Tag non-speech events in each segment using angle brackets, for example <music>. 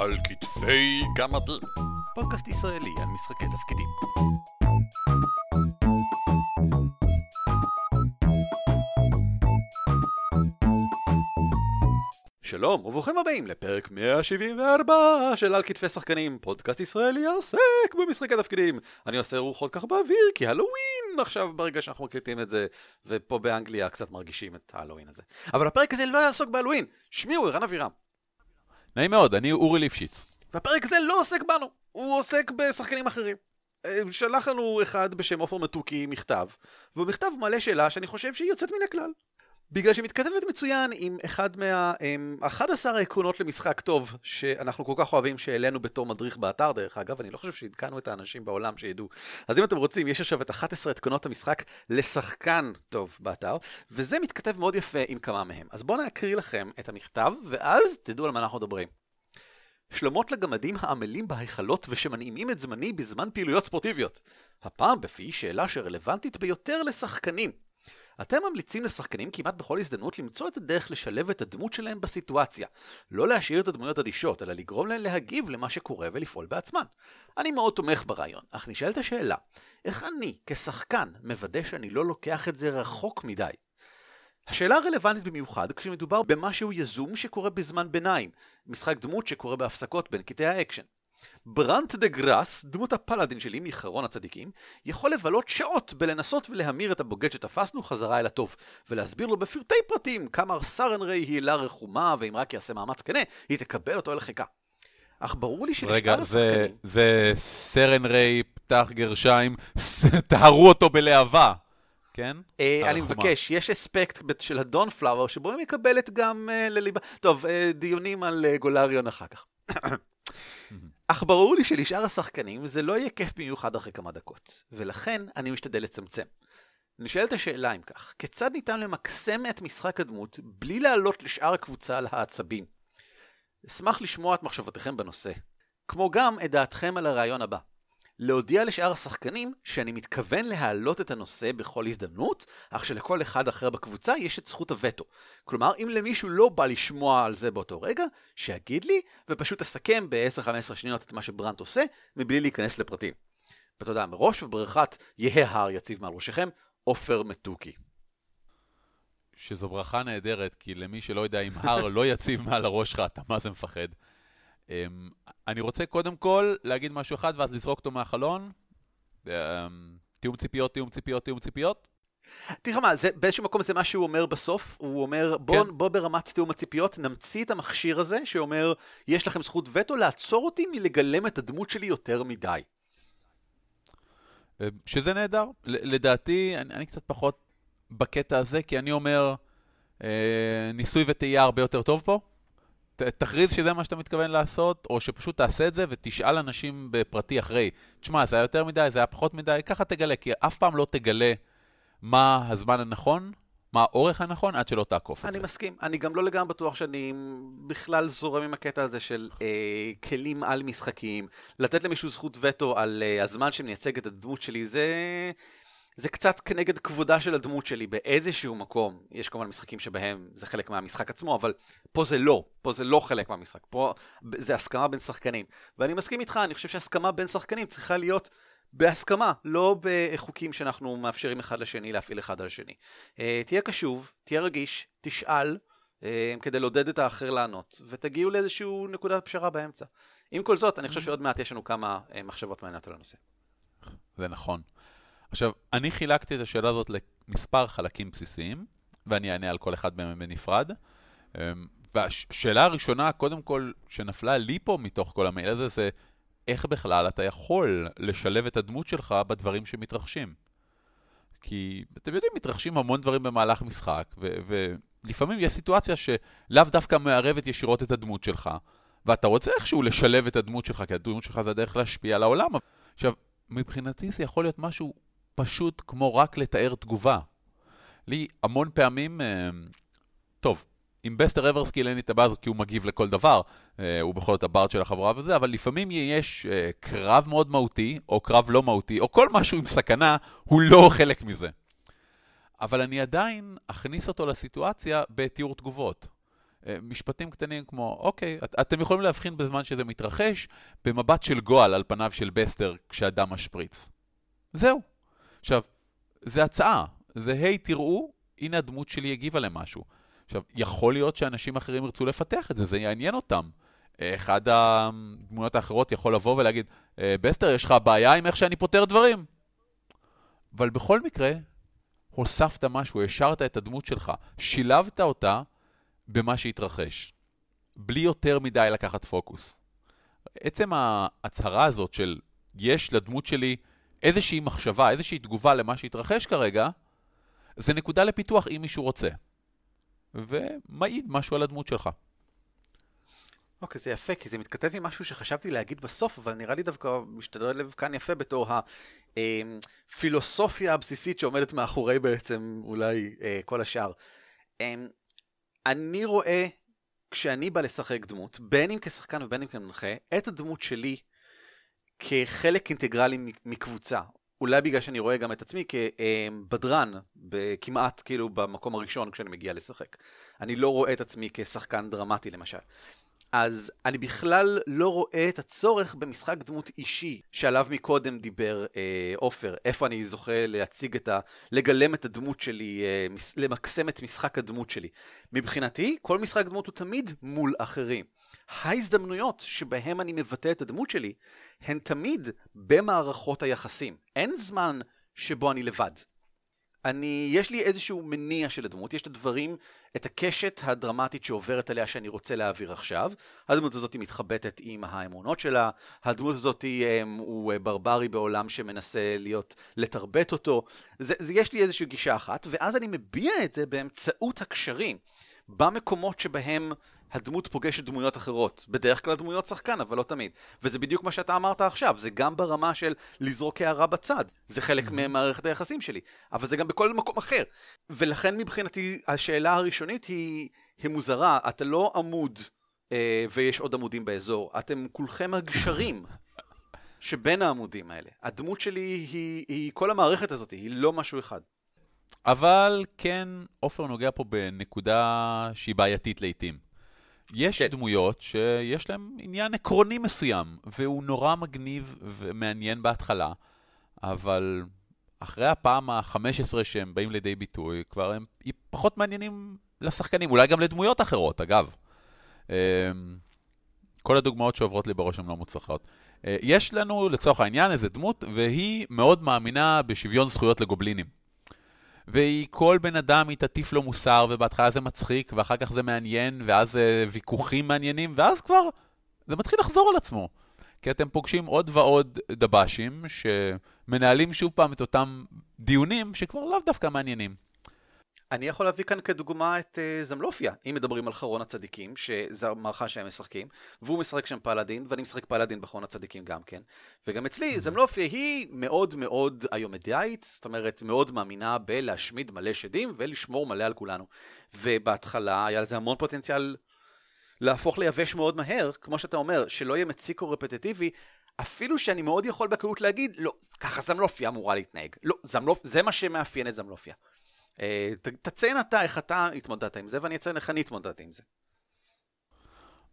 על כתפי גמדים. פודקאסט ישראלי על משחקי תפקידים. שלום וברוכים הבאים לפרק 174 של על כתפי שחקנים, פודקאסט ישראלי העוסק במשחקי תפקידים. אני עושה רוחות ככה באוויר כי הלואוין עכשיו ברגע שאנחנו מקליטים את זה, ופה באנגליה קצת מרגישים את ההלואוין הזה. אבל הפרק הזה לא יעסוק בהלואוין, שמי הוא ערן אבירם. נעים מאוד, אני אורי ליפשיץ. והפרק הזה לא עוסק בנו, הוא עוסק בשחקנים אחרים. אה, שלח לנו אחד בשם עופר מתוקי מכתב, ובמכתב מלא שאלה שאני חושב שהיא יוצאת מן הכלל. בגלל שהיא מתכתבת מצוין עם אחד מה... עם 11 העקרונות למשחק טוב שאנחנו כל כך אוהבים שהעלינו בתור מדריך באתר דרך אגב, אני לא חושב שעדכנו את האנשים בעולם שידעו. אז אם אתם רוצים, יש עכשיו את 11 עקרונות המשחק לשחקן טוב באתר, וזה מתכתב מאוד יפה עם כמה מהם. אז בואו נקריא לכם את המכתב, ואז תדעו על מה אנחנו מדברים. שלומות לגמדים העמלים בהיכלות ושמנעימים את זמני בזמן פעילויות ספורטיביות. הפעם בפי שאלה שרלוונטית ביותר לשחקנים. אתם ממליצים לשחקנים כמעט בכל הזדמנות למצוא את הדרך לשלב את הדמות שלהם בסיטואציה. לא להשאיר את הדמויות אדישות, אלא לגרום להן להגיב למה שקורה ולפעול בעצמן. אני מאוד תומך ברעיון, אך נשאלת השאלה, איך אני, כשחקן, מוודא שאני לא לוקח את זה רחוק מדי? השאלה רלוונטית במיוחד כשמדובר במשהו יזום שקורה בזמן ביניים, משחק דמות שקורה בהפסקות בין קטעי האקשן. ברנט דה גראס, דמות הפלאדין שלי מאחרון הצדיקים, יכול לבלות שעות בלנסות ולהמיר את הבוגד שתפסנו חזרה אל הטוב, ולהסביר לו בפרטי פרטים כמה סארן ריי היא אלה רחומה, ואם רק יעשה מאמץ כנה, היא תקבל אותו אל לחיקה. אך ברור לי שלשאר רגע, זה. זה סרן ריי, פתח גרשיים, <laughs> טהרו אותו בלהבה, כן? אה, אני. מבקש, יש אספקט של הדון פלאואר שבו היא מקבלת גם אה, לליבה. טוב, אה, דיונים על גולריון אחר כך. אך ברור לי שלשאר השחקנים זה לא יהיה כיף במיוחד אחרי כמה דקות, ולכן אני משתדל לצמצם. נשאלת השאלה אם כך, כיצד ניתן למקסם את משחק הדמות בלי לעלות לשאר הקבוצה על העצבים? אשמח לשמוע את מחשבותיכם בנושא. כמו גם את דעתכם על הרעיון הבא. להודיע לשאר השחקנים שאני מתכוון להעלות את הנושא בכל הזדמנות, אך שלכל אחד אחר בקבוצה יש את זכות הווטו. כלומר, אם למישהו לא בא לשמוע על זה באותו רגע, שיגיד לי, ופשוט אסכם ב-10-15 שניות את מה שברנט עושה, מבלי להיכנס לפרטים. ותודה מראש, וברכת יהא הר יציב מעל ראשכם, עופר מתוקי. שזו ברכה נהדרת, כי למי שלא יודע אם הר לא יציב מעל הראש שלך, אתה מה זה מפחד. אמ, אני רוצה קודם כל להגיד משהו אחד, ואז לזרוק אותו מהחלון. אמ, תיאום ציפיות, תיאום ציפיות, תיאום ציפיות. תראה מה, זה, באיזשהו מקום זה מה שהוא אומר בסוף, הוא אומר בוא, כן. בוא ברמת תיאום הציפיות נמציא את המכשיר הזה שאומר יש לכם זכות וטו לעצור אותי מלגלם את הדמות שלי יותר מדי. אמ, שזה נהדר. לדעתי, אני, אני קצת פחות בקטע הזה, כי אני אומר, אה, ניסוי וטעייה הרבה יותר טוב פה. תכריז שזה מה שאתה מתכוון לעשות, או שפשוט תעשה את זה ותשאל אנשים בפרטי אחרי. תשמע, זה היה יותר מדי, זה היה פחות מדי, ככה תגלה, כי אף פעם לא תגלה מה הזמן הנכון, מה האורך הנכון, עד שלא תעקוף את אני זה. מסכים, אני גם לא לגמרי בטוח שאני בכלל זורם עם הקטע הזה של אה, כלים על משחקיים. לתת למישהו זכות וטו על אה, הזמן שמייצג את הדמות שלי, זה... זה קצת כנגד כבודה של הדמות שלי באיזשהו מקום. יש כמובן משחקים שבהם זה חלק מהמשחק עצמו, אבל פה זה לא, פה זה לא חלק מהמשחק, פה זה הסכמה בין שחקנים. ואני מסכים איתך, אני חושב שהסכמה בין שחקנים צריכה להיות בהסכמה, לא בחוקים שאנחנו מאפשרים אחד לשני להפעיל אחד על השני. אה, תהיה קשוב, תהיה רגיש, תשאל, אה, כדי לעודד את האחר לענות, ותגיעו לאיזשהו נקודת פשרה באמצע. עם כל זאת, אני חושב שעוד מעט יש לנו כמה אה, מחשבות מעניינות על הנושא. זה נכון. עכשיו, אני חילקתי את השאלה הזאת למספר חלקים בסיסיים, ואני אענה על כל אחד מהם בנפרד. אמ, והשאלה הראשונה, קודם כל, שנפלה לי פה מתוך כל המייל הזה, זה איך בכלל אתה יכול לשלב את הדמות שלך בדברים שמתרחשים. כי אתם יודעים, מתרחשים המון דברים במהלך משחק, ולפעמים יש סיטואציה שלאו דווקא מערבת ישירות את הדמות שלך, ואתה רוצה איכשהו לשלב את הדמות שלך, כי הדמות שלך זה הדרך להשפיע על העולם. עכשיו, מבחינתי זה יכול להיות משהו פשוט כמו רק לתאר תגובה. לי המון פעמים, אה, טוב, עם בסטר אברסקיל אין לי את הבעיה הזאת כי הוא מגיב לכל דבר, אה, הוא בכל זאת ה bard של החבורה וזה, אבל לפעמים יש אה, קרב מאוד מהותי, או קרב לא מהותי, או כל משהו עם סכנה, הוא לא חלק מזה. אבל אני עדיין אכניס אותו לסיטואציה בתיאור תגובות. משפטים קטנים כמו, אוקיי, את, אתם יכולים להבחין בזמן שזה מתרחש במבט של גועל על פניו של בסטר כשהדם משפריץ. זהו. עכשיו, זה הצעה. זה, היי, תראו, הנה הדמות שלי הגיבה למשהו. עכשיו, יכול להיות שאנשים אחרים ירצו לפתח את זה, זה יעניין אותם. אחד הדמויות האחרות יכול לבוא ולהגיד, אה, בסטר, יש לך בעיה עם איך שאני פותר דברים? אבל בכל מקרה, הוספת משהו, השארת את הדמות שלך, שילבת אותה במה שהתרחש, בלי יותר מדי לקחת פוקוס. עצם ההצהרה הזאת של יש לדמות שלי איזושהי מחשבה, איזושהי תגובה למה שהתרחש כרגע, זה נקודה לפיתוח אם מישהו רוצה. ומעיד משהו על הדמות שלך. אוקיי, okay, זה יפה, כי זה מתכתב עם משהו שחשבתי להגיד בסוף, אבל נראה לי דווקא משתדל כאן יפה בתור הפילוסופיה הבסיסית שעומדת מאחורי בעצם אולי אה, כל השאר. אמ, אני רואה, כשאני בא לשחק דמות, בין אם כשחקן ובין אם כמנחה, את הדמות שלי כחלק אינטגרלי מקבוצה. אולי בגלל שאני רואה גם את עצמי כבדרן, כמעט כאילו במקום הראשון כשאני מגיע לשחק. אני לא רואה את עצמי כשחקן דרמטי למשל. אז אני בכלל לא רואה את הצורך במשחק דמות אישי שעליו מקודם דיבר אה, עופר, אה, איפה אני זוכה להציג את ה... לגלם את הדמות שלי, אה, מס... למקסם את משחק הדמות שלי. מבחינתי, כל משחק דמות הוא תמיד מול אחרים. ההזדמנויות שבהם אני מבטא את הדמות שלי, הן תמיד במערכות היחסים. אין זמן שבו אני לבד. אני, יש לי איזשהו מניע של הדמות, יש את הדברים, את הקשת הדרמטית שעוברת עליה שאני רוצה להעביר עכשיו. הדמות הזאת מתחבטת עם האמונות שלה, הדמות הזאת הם, הוא ברברי בעולם שמנסה להיות, לתרבט אותו. זה, זה, יש לי איזושהי גישה אחת, ואז אני מביע את זה באמצעות הקשרים, במקומות שבהם הדמות פוגשת דמויות אחרות. בדרך כלל דמויות שחקן, אבל לא תמיד. וזה בדיוק מה שאתה אמרת עכשיו, זה גם ברמה של לזרוק הערה בצד. זה חלק mm-hmm. ממערכת היחסים שלי. אבל זה גם בכל מקום אחר. ולכן מבחינתי, השאלה הראשונית היא, היא מוזרה. אתה לא עמוד אה, ויש עוד עמודים באזור. אתם כולכם הגשרים. <laughs> שבין העמודים האלה. הדמות שלי היא, היא כל המערכת הזאת, היא לא משהו אחד. אבל כן, עופר נוגע פה בנקודה שהיא בעייתית לעיתים. יש כן. דמויות שיש להן עניין עקרוני מסוים, והוא נורא מגניב ומעניין בהתחלה, אבל אחרי הפעם ה-15 שהם באים לידי ביטוי, כבר הם פחות מעניינים לשחקנים, אולי גם לדמויות אחרות, אגב. אמ, כל הדוגמאות שעוברות לי בראש הן לא מוצלחות. אה, יש לנו, לצורך העניין, איזה דמות, והיא מאוד מאמינה בשוויון זכויות לגובלינים. והיא, כל בן אדם היא תטיף לו מוסר, ובהתחלה זה מצחיק, ואחר כך זה מעניין, ואז זה ויכוחים מעניינים, ואז כבר זה מתחיל לחזור על עצמו. כי אתם פוגשים עוד ועוד דב"שים שמנהלים שוב פעם את אותם דיונים שכבר לאו דווקא מעניינים. אני יכול להביא כאן כדוגמה את uh, זמלופיה, אם מדברים על חרון הצדיקים, שזו המערכה שהם משחקים, והוא משחק שם פלאדין, ואני משחק פלאדין בחרון הצדיקים גם כן. וגם אצלי, mm-hmm. זמלופיה היא מאוד מאוד איומדיאית, זאת אומרת, מאוד מאמינה בלהשמיד מלא שדים ולשמור מלא על כולנו. ובהתחלה היה לזה המון פוטנציאל להפוך ליבש מאוד מהר, כמו שאתה אומר, שלא יהיה מציק או רפטטיבי, אפילו שאני מאוד יכול בקלות להגיד, לא, ככה זמלופיה אמורה להתנהג. לא, זמלופ... זה מה שמאפיין את זמלופיה. אה, תציין אתה איך אתה התמודדת עם זה, ואני אציין איך אני התמודדתי עם זה.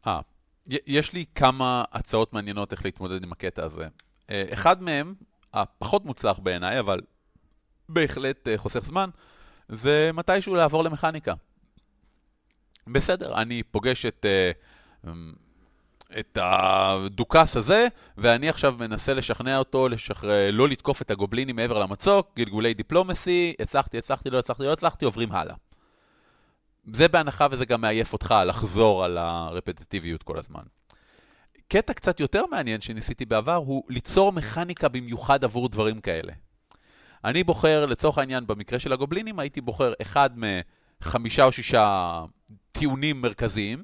אה, יש לי כמה הצעות מעניינות איך להתמודד עם הקטע הזה. אה, אחד מהם, הפחות מוצלח בעיניי, אבל בהחלט אה, חוסך זמן, זה מתישהו לעבור למכניקה. בסדר, אני פוגש את את הדוכס הזה, ואני עכשיו מנסה לשכנע אותו, לשחרר, לא לתקוף את הגובלינים מעבר למצוק, גלגולי דיפלומסי, הצלחתי, הצלחתי, לא הצלחתי, לא הצלחתי, עוברים הלאה. זה בהנחה וזה גם מעייף אותך לחזור על הרפטטיביות כל הזמן. קטע קצת יותר מעניין שניסיתי בעבר הוא ליצור מכניקה במיוחד עבור דברים כאלה. אני בוחר, לצורך העניין, במקרה של הגובלינים, הייתי בוחר אחד מחמישה או שישה טיעונים מרכזיים,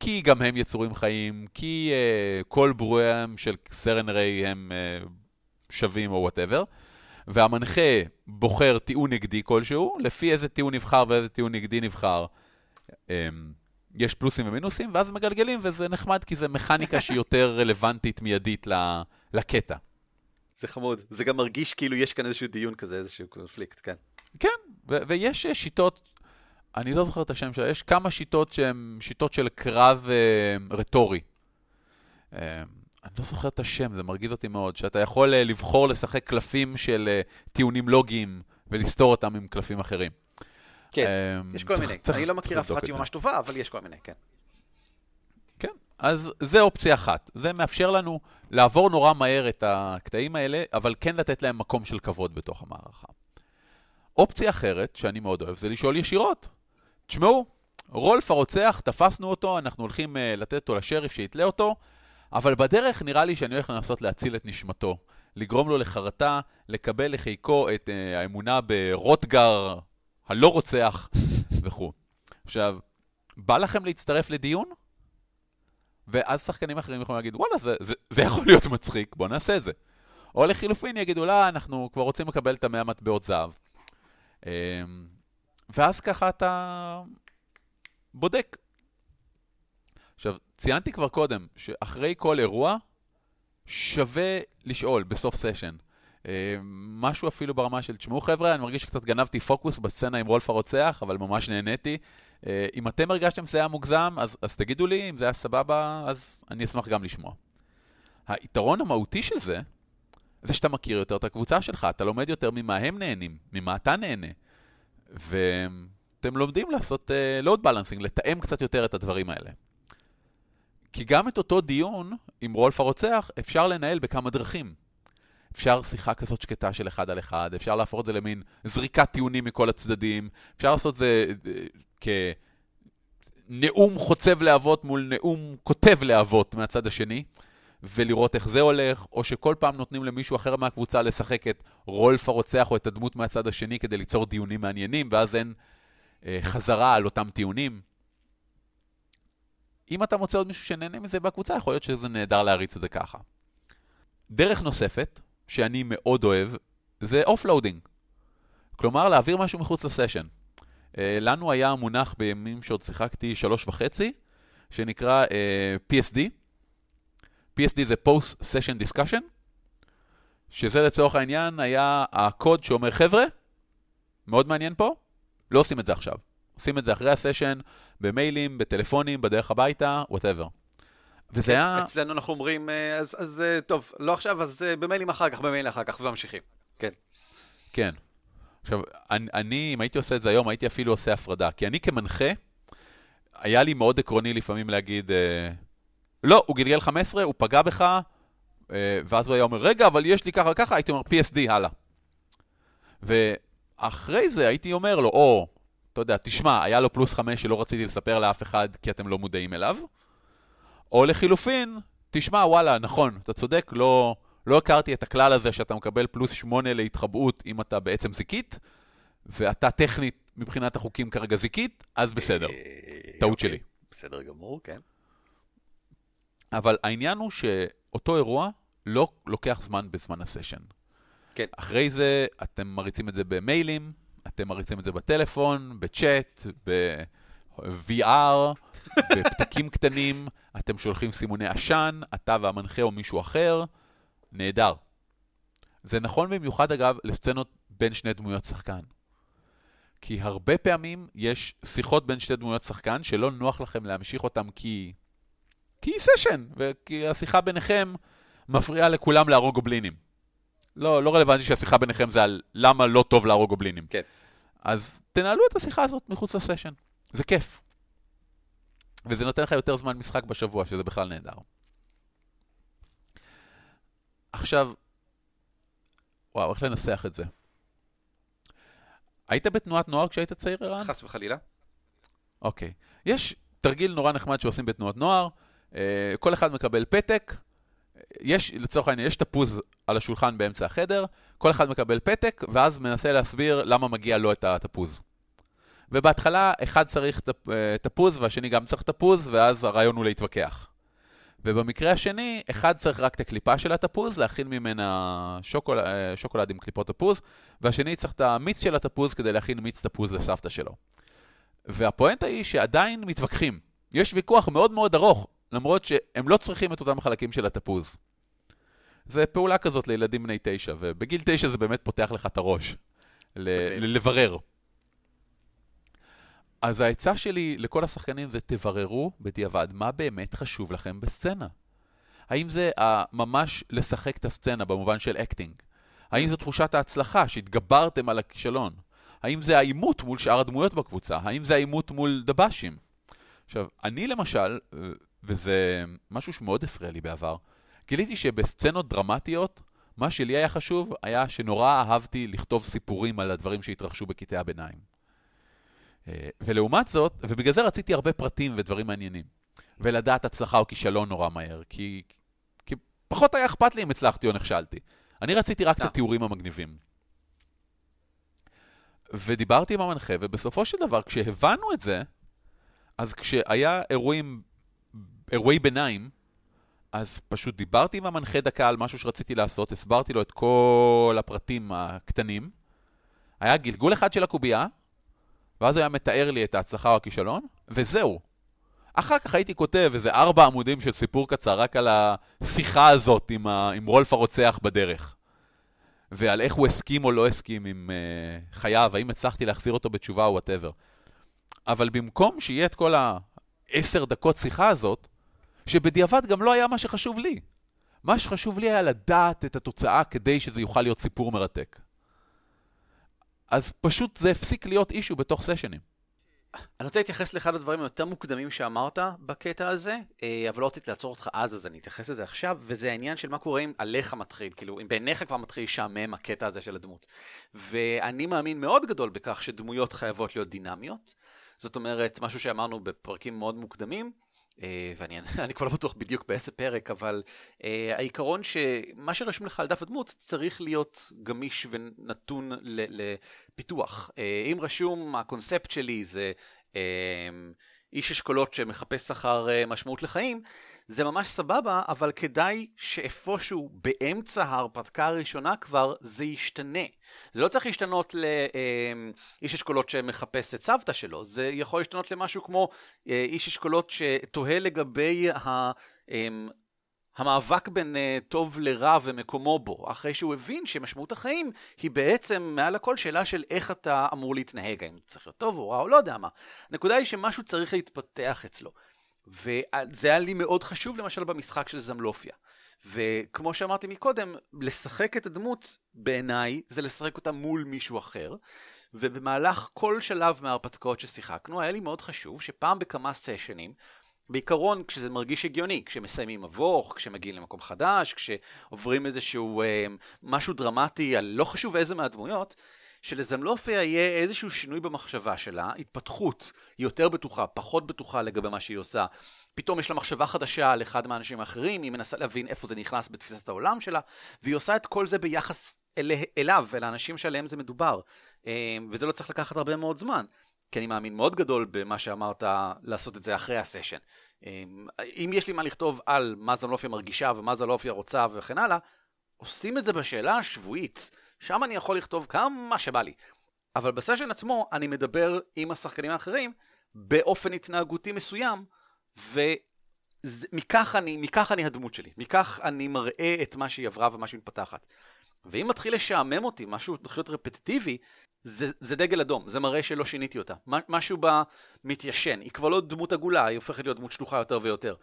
כי גם הם יצורים חיים, כי uh, כל ברואיהם של סרן ריי הם uh, שווים או whatever, והמנחה בוחר טיעון נגדי כלשהו, לפי איזה טיעון נבחר ואיזה טיעון נגדי נבחר. Um, יש פלוסים ומינוסים, ואז מגלגלים, וזה נחמד, כי זה מכניקה שהיא יותר רלוונטית מיידית לקטע. זה חמוד. זה גם מרגיש כאילו יש כאן איזשהו דיון כזה, איזשהו קונפליקט, כן. כן, ויש שיטות אני לא זוכר את השם שלה, יש כמה שיטות שהן שיטות של קרב אה, רטורי. אה, אני לא זוכר את השם, זה מרגיז אותי מאוד, שאתה יכול אה, לבחור לשחק קלפים של אה, טיעונים לוגיים ולסתור אותם עם קלפים אחרים. כן, אה, יש כל צריך- מיני. צריך- אני לא מכיר אף אחת. ממש טובה, אבל יש כל מיני, כן. כן, אז זה אופציה אחת. זה מאפשר לנו לעבור נורא מהר את הקטעים האלה, אבל כן לתת להם מקום של כבוד בתוך המערכה. אופציה אחרת, שאני מאוד אוהב, זה לשאול ישירות. תשמעו, רולף הרוצח, תפסנו אותו, אנחנו הולכים uh, לתת אותו לשריף שיתלה אותו, אבל בדרך נראה לי שאני הולך לנסות להציל את נשמתו, לגרום לו לחרטה, לקבל לחיקו את uh, האמונה ברוטגר הלא רוצח <laughs> וכו'. עכשיו, בא לכם להצטרף לדיון? ואז שחקנים אחרים יכולים להגיד, וואלה, זה, זה, זה יכול להיות מצחיק, בוא נעשה את זה. או לחילופין יגידו, לא, אנחנו כבר רוצים לקבל את המאה מטבעות זהב. ואז ככה אתה בודק. עכשיו, ציינתי כבר קודם, שאחרי כל אירוע, שווה לשאול בסוף סשן. אמ, משהו אפילו ברמה של, תשמעו חבר'ה, אני מרגיש שקצת גנבתי פוקוס בסצנה עם רולף הרוצח, אבל ממש נהניתי. אה, אם אתם הרגשתם שזה היה מוגזם, אז, אז תגידו לי, אם זה היה סבבה, אז אני אשמח גם לשמוע. היתרון המהותי של זה, זה שאתה מכיר יותר את הקבוצה שלך, אתה לומד יותר ממה הם נהנים, ממה אתה נהנה. ואתם לומדים לעשות לואוד uh, בלנסינג, לתאם קצת יותר את הדברים האלה. כי גם את אותו דיון עם רולף הרוצח אפשר לנהל בכמה דרכים. אפשר שיחה כזאת שקטה של אחד על אחד, אפשר להפוך את זה למין זריקת טיעונים מכל הצדדים, אפשר לעשות את זה אה, כנאום חוצב להבות מול נאום כותב להבות מהצד השני, ולראות איך זה הולך, או שכל פעם נותנים למישהו אחר מהקבוצה לשחק את רולף הרוצח או את הדמות מהצד השני כדי ליצור דיונים מעניינים, ואז אין אה, חזרה על אותם טיעונים. אם אתה מוצא עוד מישהו שנהנה מזה בקבוצה, יכול להיות שזה נהדר להריץ את זה ככה. דרך נוספת, שאני מאוד אוהב, זה offloading. כלומר, להעביר משהו מחוץ לסשן. Uh, לנו היה מונח בימים שעוד שיחקתי שלוש וחצי, שנקרא uh, PSD. PSD זה Post Session Discussion, שזה לצורך העניין היה הקוד שאומר, חבר'ה, מאוד מעניין פה, לא עושים את זה עכשיו. עושים את זה אחרי הסשן, במיילים, בטלפונים, בדרך הביתה, whatever. וזה היה... אצלנו אנחנו אומרים, אה, אז, אז אה, טוב, לא עכשיו, אז אה, במיילים אחר כך, במיילים אחר כך, וממשיכים. כן. כן. עכשיו, אני, אני, אם הייתי עושה את זה היום, הייתי אפילו עושה הפרדה. כי אני כמנחה, היה לי מאוד עקרוני לפעמים להגיד, לא, הוא גלגל 15, הוא פגע בך, אה, ואז הוא היה אומר, רגע, אבל יש לי ככה וככה, הייתי אומר, PSD, הלאה. ואחרי זה הייתי אומר לו, או, אתה יודע, תשמע, היה לו פלוס 5 שלא רציתי לספר לאף אחד כי אתם לא מודעים אליו, או לחילופין, תשמע, וואלה, נכון, אתה צודק, לא... לא הכרתי את הכלל הזה שאתה מקבל פלוס 8 להתחבאות אם אתה בעצם זיקית, ואתה טכנית מבחינת החוקים כרגע זיקית, אז בסדר, אה, טעות אוקיי. שלי. בסדר גמור, כן. אבל העניין הוא שאותו אירוע לא לוקח זמן בזמן הסשן. כן. אחרי זה אתם מריצים את זה במיילים, אתם מריצים את זה בטלפון, בצ'אט, ב-VR, <laughs> בפתקים קטנים, אתם שולחים סימוני עשן, אתה והמנחה או מישהו אחר, נהדר. זה נכון במיוחד, אגב, לסצנות בין שני דמויות שחקן. כי הרבה פעמים יש שיחות בין שתי דמויות שחקן שלא נוח לכם להמשיך אותם כי... כי היא סשן, וכי השיחה ביניכם מפריעה לכולם להרוג גובלינים. לא, לא רלוונטי שהשיחה ביניכם זה על למה לא טוב להרוג גובלינים. כן. אז תנהלו את השיחה הזאת מחוץ לסשן. זה כיף. וזה נותן לך יותר זמן משחק בשבוע, שזה בכלל נהדר. עכשיו, וואו, איך לנסח את זה? היית בתנועת נוער כשהיית צעיר, ערן? חס וחלילה. אוקיי. יש תרגיל נורא נחמד שעושים בתנועות נוער, כל אחד מקבל פתק, יש, לצורך העניין, יש תפוז על השולחן באמצע החדר, כל אחד מקבל פתק, ואז מנסה להסביר למה מגיע לו את התפוז. ובהתחלה אחד צריך אה, תפוז והשני גם צריך תפוז, ואז הרעיון הוא להתווכח. ובמקרה השני, אחד צריך רק את הקליפה של התפוז, להכין ממנה שוקול, אה, שוקולד עם קליפות תפוז, והשני צריך את המיץ של התפוז כדי להכין מיץ תפוז לסבתא שלו. והפואנטה היא שעדיין מתווכחים. יש ויכוח מאוד מאוד ארוך, למרות שהם לא צריכים את אותם החלקים של התפוז. זה פעולה כזאת לילדים בני תשע, ובגיל תשע זה באמת פותח לך את הראש. ל- לברר. אז העצה שלי לכל השחקנים זה תבררו בדיעבד מה באמת חשוב לכם בסצנה. האם זה ממש לשחק את הסצנה במובן של acting? האם זו תחושת ההצלחה שהתגברתם על הכישלון? האם זה העימות מול שאר הדמויות בקבוצה? האם זה העימות מול דב"שים? עכשיו, אני למשל, אה, וזה משהו שמאוד הפריע לי בעבר, גיליתי שבסצנות דרמטיות, מה שלי היה חשוב היה שנורא אהבתי לכתוב סיפורים על הדברים שהתרחשו בקטעי הביניים. אה, ולעומת זאת, ובגלל זה רציתי הרבה פרטים ודברים מעניינים. ולדעת הצלחה או כישלון נורא מהר, כי, כי פחות היה אכפת לי אם הצלחתי או נכשלתי. אני רציתי רק את. התיאורים המגניבים. ודיברתי עם המנחה, ובסופו של דבר, כשהבנו את זה, אז כשהיה אירועים, אירועי ביניים, אז פשוט דיברתי עם המנחה דקה על משהו שרציתי לעשות, הסברתי לו את כל הפרטים הקטנים. היה גלגול אחד של הקובייה, ואז הוא היה מתאר לי את ההצלחה או הכישלון, וזהו. אחר כך הייתי כותב איזה ארבע עמודים של סיפור קצר רק על השיחה הזאת עם, ה... עם רולף הרוצח בדרך. ועל איך הוא הסכים או לא הסכים עם uh, חייו, האם הצלחתי להחזיר אותו בתשובה או whatever. אבל במקום שיהיה את כל העשר דקות שיחה הזאת, שבדיעבד גם לא היה מה שחשוב לי. מה שחשוב לי היה לדעת את התוצאה כדי שזה יוכל להיות סיפור מרתק. אז פשוט זה הפסיק להיות אישו בתוך סשנים. אני רוצה להתייחס לאחד הדברים היותר מוקדמים שאמרת בקטע הזה, אה, אבל לא רציתי לעצור אותך אז, אז אני אתייחס לזה עכשיו, וזה העניין של מה קורה אם עליך מתחיל, כאילו, אם בעיניך כבר מתחיל לשעמם הקטע הזה של הדמות. ואני מאמין מאוד גדול בכך שדמויות חייבות להיות דינמיות. זאת אומרת, משהו שאמרנו בפרקים מאוד מוקדמים, ואני <laughs> כבר לא בטוח בדיוק באיזה פרק, אבל uh, העיקרון שמה שרשום לך על דף הדמות צריך להיות גמיש ונתון לפיתוח. Uh, אם רשום, הקונספט שלי זה uh, איש אשכולות שמחפש שכר uh, משמעות לחיים, זה ממש סבבה, אבל כדאי שאיפשהו באמצע ההרפתקה הראשונה כבר זה ישתנה. זה לא צריך להשתנות לאיש אשכולות שמחפש את סבתא שלו, זה יכול להשתנות למשהו כמו אה, איש אשכולות שתוהה לגבי ה... אמ, המאבק בין uh, טוב לרע ומקומו בו, אחרי שהוא הבין שמשמעות החיים היא בעצם מעל הכל שאלה של איך אתה אמור להתנהג, האם צריך להיות טוב או רע או לא יודע מה. הנקודה היא שמשהו צריך להתפתח אצלו. וזה היה לי מאוד חשוב למשל במשחק של זמלופיה. וכמו שאמרתי מקודם, לשחק את הדמות בעיניי זה לשחק אותה מול מישהו אחר. ובמהלך כל שלב מההרפתקאות ששיחקנו, היה לי מאוד חשוב שפעם בכמה סשנים, בעיקרון כשזה מרגיש הגיוני, כשמסיימים מבוך, כשמגיעים למקום חדש, כשעוברים איזשהו אה, משהו דרמטי על לא חשוב איזה מהדמויות, שלזמלופיה יהיה איזשהו שינוי במחשבה שלה, התפתחות יותר בטוחה, פחות בטוחה לגבי מה שהיא עושה. פתאום יש לה מחשבה חדשה על אחד מהאנשים האחרים, היא מנסה להבין איפה זה נכנס בתפיסת העולם שלה, והיא עושה את כל זה ביחס אל, אליו, אל האנשים שעליהם זה מדובר. אה, וזה לא צריך לקחת הרבה מאוד זמן, כי אני מאמין מאוד גדול במה שאמרת לעשות את זה אחרי הסשן. אה, אם יש לי מה לכתוב על מה זמלופיה מרגישה ומה זמלופיה רוצה וכן הלאה, עושים את זה בשאלה השבועית. שם אני יכול לכתוב כמה שבא לי. אבל בסשן עצמו אני מדבר עם השחקנים האחרים באופן התנהגותי מסוים, ומכך אני, מכך אני הדמות שלי, מכך אני מראה את מה שהיא עברה ומה שהיא מתפתחת. ואם מתחיל לשעמם אותי, משהו מתחיל להיות רפטטיבי, זה, זה דגל אדום, זה מראה שלא שיניתי אותה. משהו בה מתיישן, היא כבר לא דמות עגולה, היא הופכת להיות דמות שלוחה יותר ויותר.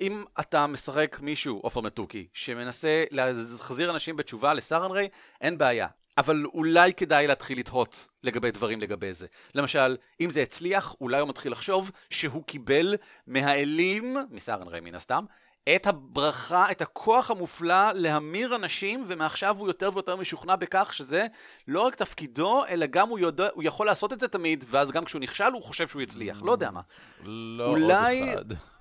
אם אתה משחק מישהו, עופר מתוקי, שמנסה להחזיר אנשים בתשובה לסארנריי, אין בעיה. אבל אולי כדאי להתחיל לתהות לגבי דברים לגבי זה. למשל, אם זה הצליח, אולי הוא מתחיל לחשוב שהוא קיבל מהאלים, מסארנריי מן הסתם, את הברכה, את הכוח המופלא להמיר אנשים, ומעכשיו הוא יותר ויותר משוכנע בכך שזה לא רק תפקידו, אלא גם הוא, יודע, הוא יכול לעשות את זה תמיד, ואז גם כשהוא נכשל הוא חושב שהוא הצליח, לא יודע מה. לא אולי... עוד אחד.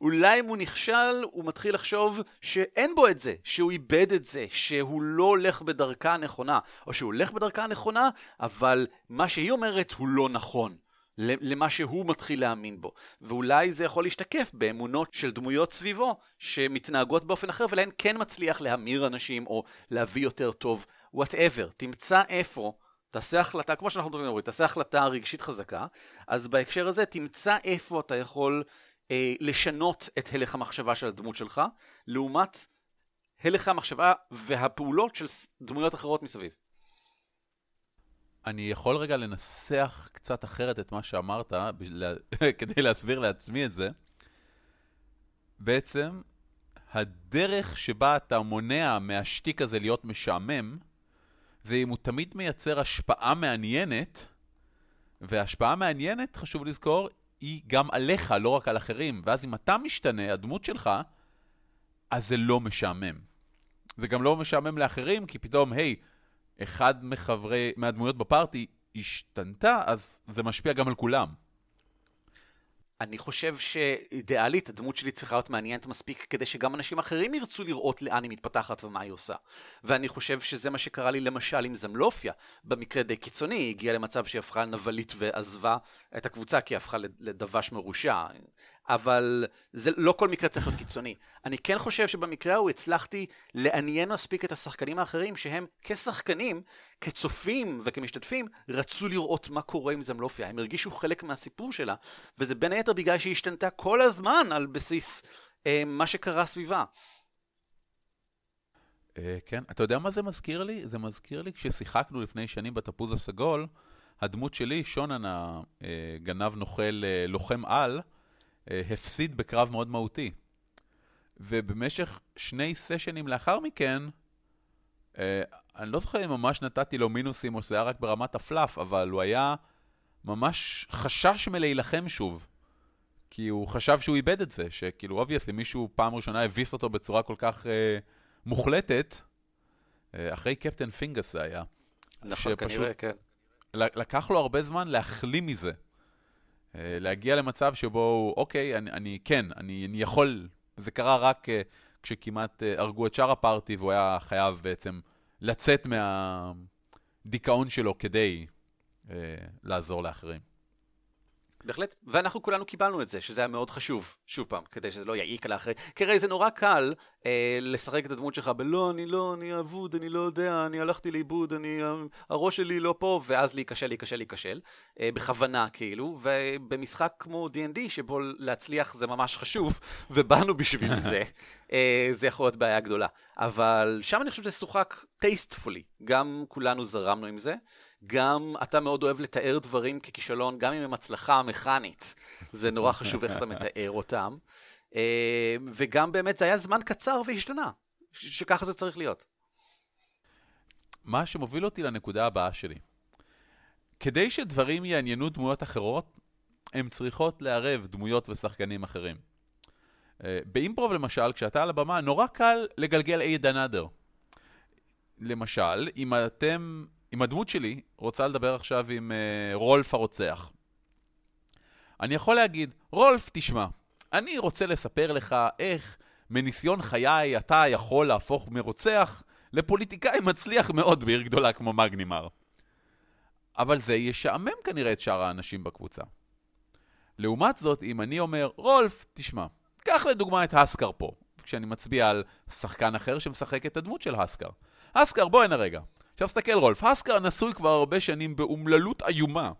אולי אם הוא נכשל, הוא מתחיל לחשוב שאין בו את זה, שהוא איבד את זה, שהוא לא הולך בדרכה הנכונה, או שהוא הולך בדרכה הנכונה, אבל מה שהיא אומרת הוא לא נכון. למה שהוא מתחיל להאמין בו. ואולי זה יכול להשתקף באמונות של דמויות סביבו, שמתנהגות באופן אחר, ולהן כן מצליח להמיר אנשים, או להביא יותר טוב, וואטאבר. תמצא איפה תעשה החלטה, כמו שאנחנו מדברים, תעשה החלטה רגשית חזקה, אז בהקשר הזה תמצא איפה אתה יכול אה, לשנות את הלך המחשבה של הדמות שלך, לעומת הלך המחשבה והפעולות של דמויות אחרות מסביב. אני יכול רגע לנסח קצת אחרת את מה שאמרת, <laughs> כדי להסביר לעצמי את זה. בעצם, הדרך שבה אתה מונע מהשטיק הזה להיות משעמם, זה אם הוא תמיד מייצר השפעה מעניינת, והשפעה מעניינת, חשוב לזכור, היא גם עליך, לא רק על אחרים. ואז אם אתה משתנה, הדמות שלך, אז זה לא משעמם. זה גם לא משעמם לאחרים, כי פתאום, היי, אחד מחברי, מהדמויות בפארטי השתנתה, אז זה משפיע גם על כולם. אני חושב שאידיאלית הדמות שלי צריכה להיות מעניינת מספיק כדי שגם אנשים אחרים ירצו לראות לאן היא מתפתחת ומה היא עושה. ואני חושב שזה מה שקרה לי למשל עם זמלופיה. במקרה די קיצוני, היא הגיעה למצב שהיא הפכה לנבלית ועזבה את הקבוצה כי היא הפכה לדבש מרושע. אבל זה לא כל מקרה צריך להיות קיצוני. אני כן חושב שבמקרה ההוא הצלחתי לעניין מספיק את השחקנים האחרים שהם כשחקנים, כצופים וכמשתתפים, רצו לראות מה קורה עם זמלופיה. הם הרגישו חלק מהסיפור שלה, וזה בין היתר בגלל שהיא השתנתה כל הזמן על בסיס אה, מה שקרה סביבה. אה, כן, אתה יודע מה זה מזכיר לי? זה מזכיר לי כששיחקנו לפני שנים בתפוז הסגול, הדמות שלי, שונן הגנב נוכל אה, לוחם על, אה, הפסיד בקרב מאוד מהותי. ובמשך שני סשנים לאחר מכן, אה, אני לא זוכר אם ממש נתתי לו מינוסים או שזה היה רק ברמת ה fluff, אבל הוא היה ממש חשש מלהילחם שוב. כי הוא חשב שהוא איבד את זה, שכאילו, obviously, מישהו פעם ראשונה הביס אותו בצורה כל כך אה, מוחלטת, אה, אחרי קפטן פינגס זה היה. נכון, כנראה, כן. לקח לו הרבה זמן להחלים מזה. אה, להגיע למצב שבו אוקיי, אני, אני כן, אני, אני יכול, זה קרה רק uh, כשכמעט uh, הרגו את שאר הפארטי והוא היה חייב בעצם לצאת מהדיכאון שלו כדי uh, לעזור לאחרים. בהחלט, ואנחנו כולנו קיבלנו את זה, שזה היה מאוד חשוב, שוב פעם, כדי שזה לא יעיק על האחרים. כי הרי זה נורא קל אה, לשחק את הדמות שלך בלא, אני לא, אני אבוד, אני לא יודע, אני הלכתי לאיבוד, אני, הראש שלי לא פה, ואז להיכשל, להיכשל, להיכשל, אה, בכוונה כאילו, ובמשחק כמו D&D, שבו להצליח זה ממש חשוב, <laughs> ובאנו בשביל זה, <laughs> אה, זה יכול להיות בעיה גדולה. אבל שם אני חושב שזה שוחק טייסטפולי, גם כולנו זרמנו עם זה. גם אתה מאוד אוהב לתאר דברים ככישלון, גם אם הם הצלחה מכנית. זה נורא חשוב איך אתה מתאר אותם. אה, וגם באמת זה היה זמן קצר והשתנה, שככה זה צריך להיות. מה שמוביל אותי לנקודה הבאה שלי. כדי שדברים יעניינו דמויות אחרות, הן צריכות לערב דמויות ושחקנים אחרים. אה, באימפרוב למשל, כשאתה על הבמה, נורא קל לגלגל אייד אנאדר. למשל, אם אתם אם הדמות שלי רוצה לדבר עכשיו עם uh, רולף הרוצח, אני יכול להגיד, רולף, תשמע, אני רוצה לספר לך איך מניסיון חיי אתה יכול להפוך מרוצח לפוליטיקאי מצליח מאוד בעיר גדולה כמו מגנימר. אבל זה ישעמם כנראה את שאר האנשים בקבוצה. לעומת זאת, אם אני אומר, רולף, תשמע, קח לדוגמה את הסקר פה, כשאני מצביע על שחקן אחר שמשחק את הדמות של הסקר. הסקר, בוא הנה רגע. עכשיו תסתכל רולף, אסקר נשוי כבר הרבה שנים באומללות איומה.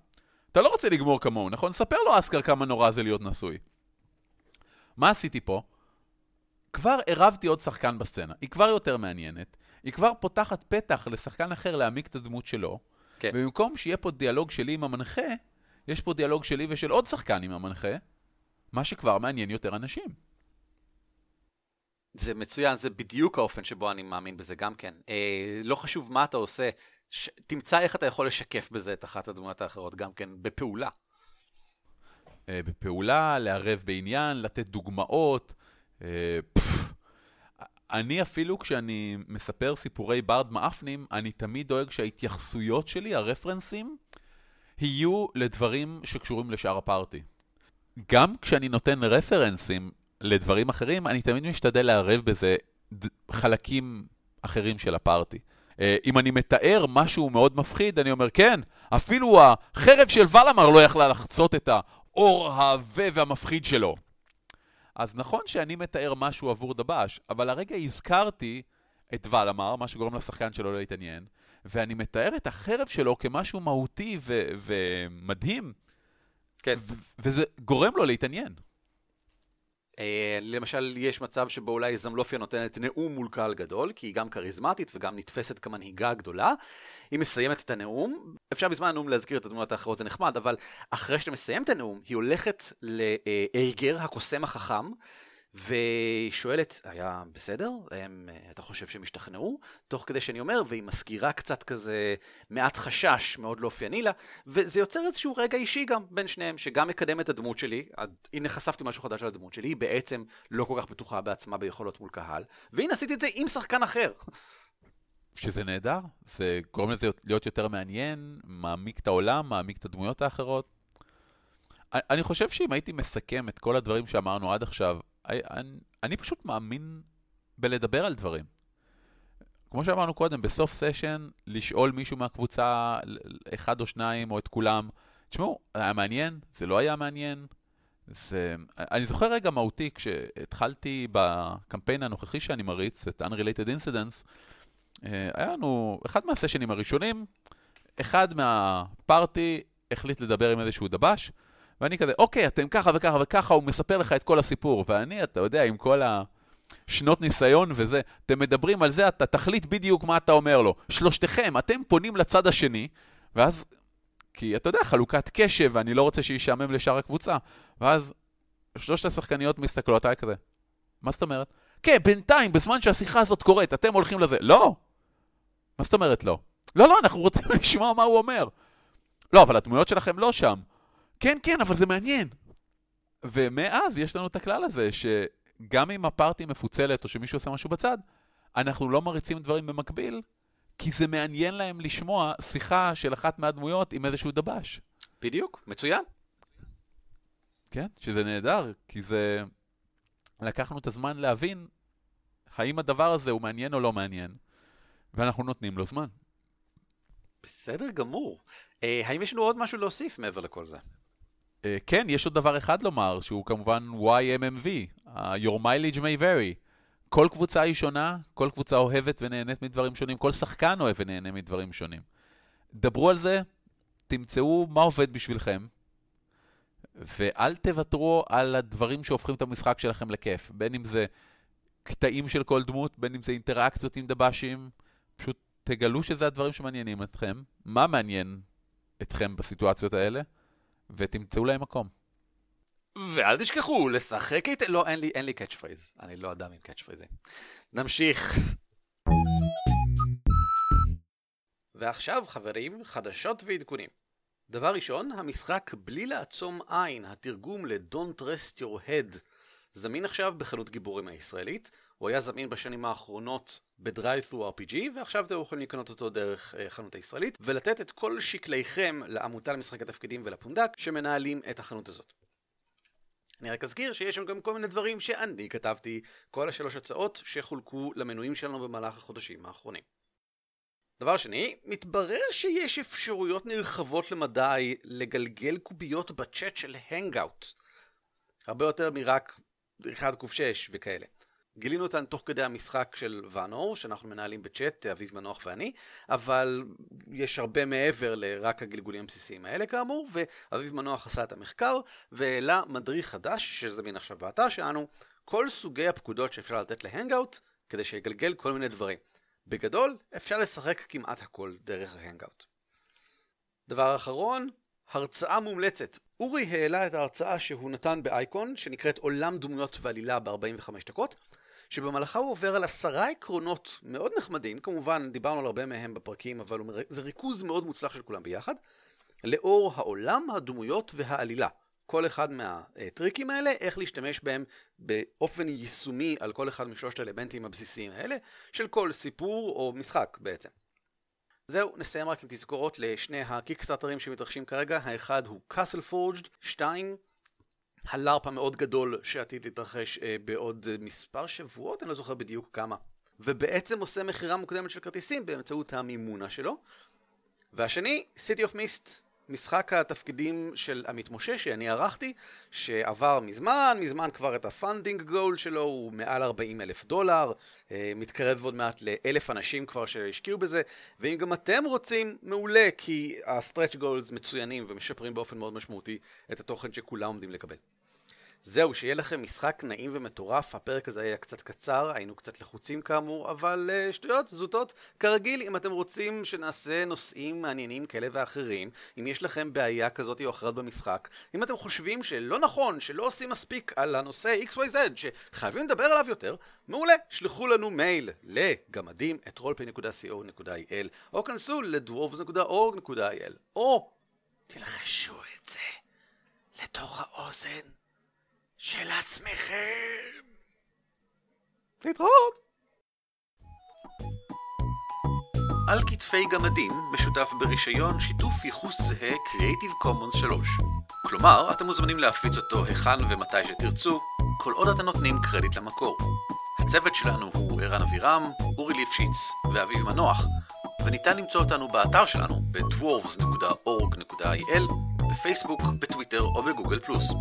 אתה לא רוצה לגמור כמוהו, נכון? ספר לו אסקר כמה נורא זה להיות נשוי. מה עשיתי פה? כבר ערבתי עוד שחקן בסצנה, היא כבר יותר מעניינת, היא כבר פותחת פתח לשחקן אחר להעמיק את הדמות שלו, כן. ובמקום שיהיה פה דיאלוג שלי עם המנחה, יש פה דיאלוג שלי ושל עוד שחקן עם המנחה, מה שכבר מעניין יותר אנשים. זה מצוין, זה בדיוק האופן שבו אני מאמין בזה גם כן. אה, לא חשוב מה אתה עושה, ש... תמצא איך אתה יכול לשקף בזה את אחת הדמויות האחרות, גם כן בפעולה. אה, בפעולה, לערב בעניין, לתת דוגמאות. אה, פף, אני אפילו כשאני מספר סיפורי ברד מאפנים, אני תמיד דואג שההתייחסויות שלי, הרפרנסים, יהיו לדברים שקשורים לשאר הפארטי. גם כשאני נותן רפרנסים לדברים אחרים, אני תמיד משתדל לערב בזה חלקים אחרים של הפארטי. אה, אם אני מתאר משהו מאוד מפחיד, אני אומר, כן, אפילו החרב של ולמר לא יכלה לחצות את האור העבה והמפחיד שלו. אז נכון שאני מתאר משהו עבור דבש, אבל הרגע הזכרתי את ולמר, מה שגורם לשחקן שלו להתעניין, ואני מתאר את החרב שלו כמשהו מהותי ו- ומדהים, כן. ו- וזה גורם לו להתעניין. אה, למשל, יש מצב שבו אולי זמלופיה נותנת נאום מול קהל גדול, כי היא גם כריזמטית וגם נתפסת כמנהיגה גדולה. היא מסיימת את הנאום, אפשר בזמן הנאום להזכיר את הדמויות האחרות, זה נחמד, אבל אחרי שאתה מסיים את הנאום, היא הולכת לאייגר, הקוסם החכם, והיא שואלת, היה בסדר? הם, אתה חושב שהם השתכנעו? תוך כדי שאני אומר, והיא מזכירה קצת כזה מעט חשש, מאוד לא אופייני לה, וזה יוצר איזשהו רגע אישי גם בין שניהם, שגם מקדם את הדמות שלי, הנה חשפתי משהו חדש על הדמות שלי, היא בעצם לא כל כך בטוחה בעצמה ביכולות מול קהל, והנה עשיתי את זה עם שחקן אחר. שזה נהדר, זה גורם לזה להיות יותר מעניין, מעמיק את העולם, מעמיק את הדמויות האחרות. אני חושב שאם הייתי מסכם את כל הדברים שאמרנו עד עכשיו, אני, אני פשוט מאמין בלדבר על דברים. כמו שאמרנו קודם, בסוף סשן, לשאול מישהו מהקבוצה, אחד או שניים, או את כולם, תשמעו, היה מעניין? זה לא היה מעניין? זה... אני זוכר רגע מהותי, כשהתחלתי בקמפיין הנוכחי שאני מריץ, את Unrelated Incidents, אה, היה לנו, אחד מהסשנים הראשונים, אחד מהפארטי החליט לדבר עם איזשהו דבש, ואני כזה, אוקיי, אתם ככה וככה וככה, הוא מספר לך את כל הסיפור. ואני, אתה יודע, עם כל השנות ניסיון וזה, אתם מדברים על זה, אתה תחליט בדיוק מה אתה אומר לו. שלושתכם, אתם פונים לצד השני, ואז, כי אתה יודע, חלוקת קשב, ואני לא רוצה שישעמם לשאר הקבוצה. ואז שלושת השחקניות מסתכלות עליי כזה, מה זאת אומרת? כן, בינתיים, בזמן שהשיחה הזאת קורית, אתם הולכים לזה. לא! מה זאת אומרת לא? לא, לא, אנחנו רוצים <laughs> לשמוע מה הוא אומר. לא, אבל הדמויות שלכם לא שם. כן, כן, אבל זה מעניין. ומאז יש לנו את הכלל הזה, שגם אם הפארטי מפוצלת או שמישהו עושה משהו בצד, אנחנו לא מריצים דברים במקביל, כי זה מעניין להם לשמוע שיחה של אחת מהדמויות עם איזשהו דבש. בדיוק, מצוין. כן, שזה נהדר, כי זה... לקחנו את הזמן להבין האם הדבר הזה הוא מעניין או לא מעניין, ואנחנו נותנים לו זמן. בסדר גמור. אה, האם יש לנו עוד משהו להוסיף מעבר לכל זה? Uh, כן, יש עוד דבר אחד לומר, שהוא כמובן YMMV, Your mileage may vary. כל קבוצה היא שונה, כל קבוצה אוהבת ונהנית מדברים שונים, כל שחקן אוהב ונהנה מדברים שונים. דברו על זה, תמצאו מה עובד בשבילכם, ואל תוותרו על הדברים שהופכים את המשחק שלכם לכיף. בין אם זה קטעים של כל דמות, בין אם זה אינטראקציות עם דב"שים, פשוט תגלו שזה הדברים שמעניינים אתכם. מה מעניין אתכם בסיטואציות האלה? ותמצאו להם מקום. ואל תשכחו, לשחק איתה... לא, אין לי, אין לי catch phrase. אני לא אדם עם catch phraseים. נמשיך. ועכשיו, חברים, חדשות ועדכונים. דבר ראשון, המשחק בלי לעצום עין, התרגום ל-Don't Rest Your Head, זמין עכשיו בחנות גיבורים הישראלית. הוא היה זמין בשנים האחרונות ב DriveThruRPG, ועכשיו אתם יכולים לקנות אותו דרך uh, חנות הישראלית, ולתת את כל שקליכם לעמותה למשחק התפקידים ולפונדק שמנהלים את החנות הזאת. אני רק אזכיר שיש שם גם כל מיני דברים שאני כתבתי, כל השלוש הצעות שחולקו למנויים שלנו במהלך החודשים האחרונים. דבר שני, מתברר שיש אפשרויות נרחבות למדי לגלגל קוביות בצ'אט של הנגאוט. הרבה יותר מרק 1 ק 6 וכאלה. גילינו אותן תוך כדי המשחק של ואנור, שאנחנו מנהלים בצ'אט, אביב מנוח ואני, אבל יש הרבה מעבר לרק הגלגולים הבסיסיים האלה כאמור, ואביב מנוח עשה את המחקר והעלה מדריך חדש, שזמין עכשיו באתר שלנו, כל סוגי הפקודות שאפשר לתת להנגאוט, כדי שיגלגל כל מיני דברים. בגדול, אפשר לשחק כמעט הכל דרך ההנגאוט. דבר אחרון, הרצאה מומלצת. אורי העלה את ההרצאה שהוא נתן באייקון, שנקראת עולם דמויות ועלילה ב-45 דקות, שבמהלכה הוא עובר על עשרה עקרונות מאוד נחמדים, כמובן דיברנו על הרבה מהם בפרקים, אבל זה ריכוז מאוד מוצלח של כולם ביחד, לאור העולם, הדמויות והעלילה. כל אחד מהטריקים האלה, איך להשתמש בהם באופן יישומי על כל אחד משלושת האלמנטים הבסיסיים האלה, של כל סיפור או משחק בעצם. זהו, נסיים רק עם תזכורות לשני הקיקסטארטרים שמתרחשים כרגע, האחד הוא Castle Forged, שתיים, הלארפ המאוד גדול שעתיד להתרחש אה, בעוד אה, מספר שבועות, אני לא זוכר בדיוק כמה. ובעצם עושה מכירה מוקדמת של כרטיסים באמצעות המימונה שלו. והשני, City of Mist, משחק התפקידים של עמית משה שאני ערכתי, שעבר מזמן, מזמן כבר את ה funding goal שלו, הוא מעל 40 אלף דולר, אה, מתקרב עוד מעט לאלף אנשים כבר שהשקיעו בזה, ואם גם אתם רוצים, מעולה, כי ה stretch goals מצוינים ומשפרים באופן מאוד משמעותי את התוכן שכולם עומדים לקבל. זהו, שיהיה לכם משחק נעים ומטורף, הפרק הזה היה קצת קצר, היינו קצת לחוצים כאמור, אבל uh, שטויות, זוטות. כרגיל, אם אתם רוצים שנעשה נושאים מעניינים כאלה ואחרים, אם יש לכם בעיה כזאת או אחרת במשחק, אם אתם חושבים שלא נכון, שלא עושים מספיק על הנושא XYZ, שחייבים לדבר עליו יותר, מעולה, שלחו לנו מייל לגמדים את roleplay.co.il או כנסו לדוורבס.org.il או תלחשו את זה לתוך האוזן של עצמכם. להתראות. על כתפי גמדים משותף ברישיון שיתוף ייחוס זהה Creative Commons 3. כלומר, אתם מוזמנים להפיץ אותו היכן ומתי שתרצו, כל עוד אתם נותנים קרדיט למקור. הצוות שלנו הוא ערן אבירם, אורי ליפשיץ ואביב מנוח, וניתן למצוא אותנו באתר שלנו ב-dwarves.org.il, בפייסבוק, בטוויטר או בגוגל פלוס,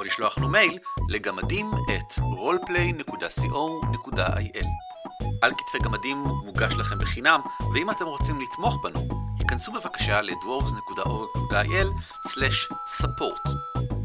או לשלוח לנו מייל לגמדים את roleplay.co.il. על כתפי גמדים מוגש לכם בחינם, ואם אתם רוצים לתמוך בנו, היכנסו בבקשה ל-dwarves.org.il/support.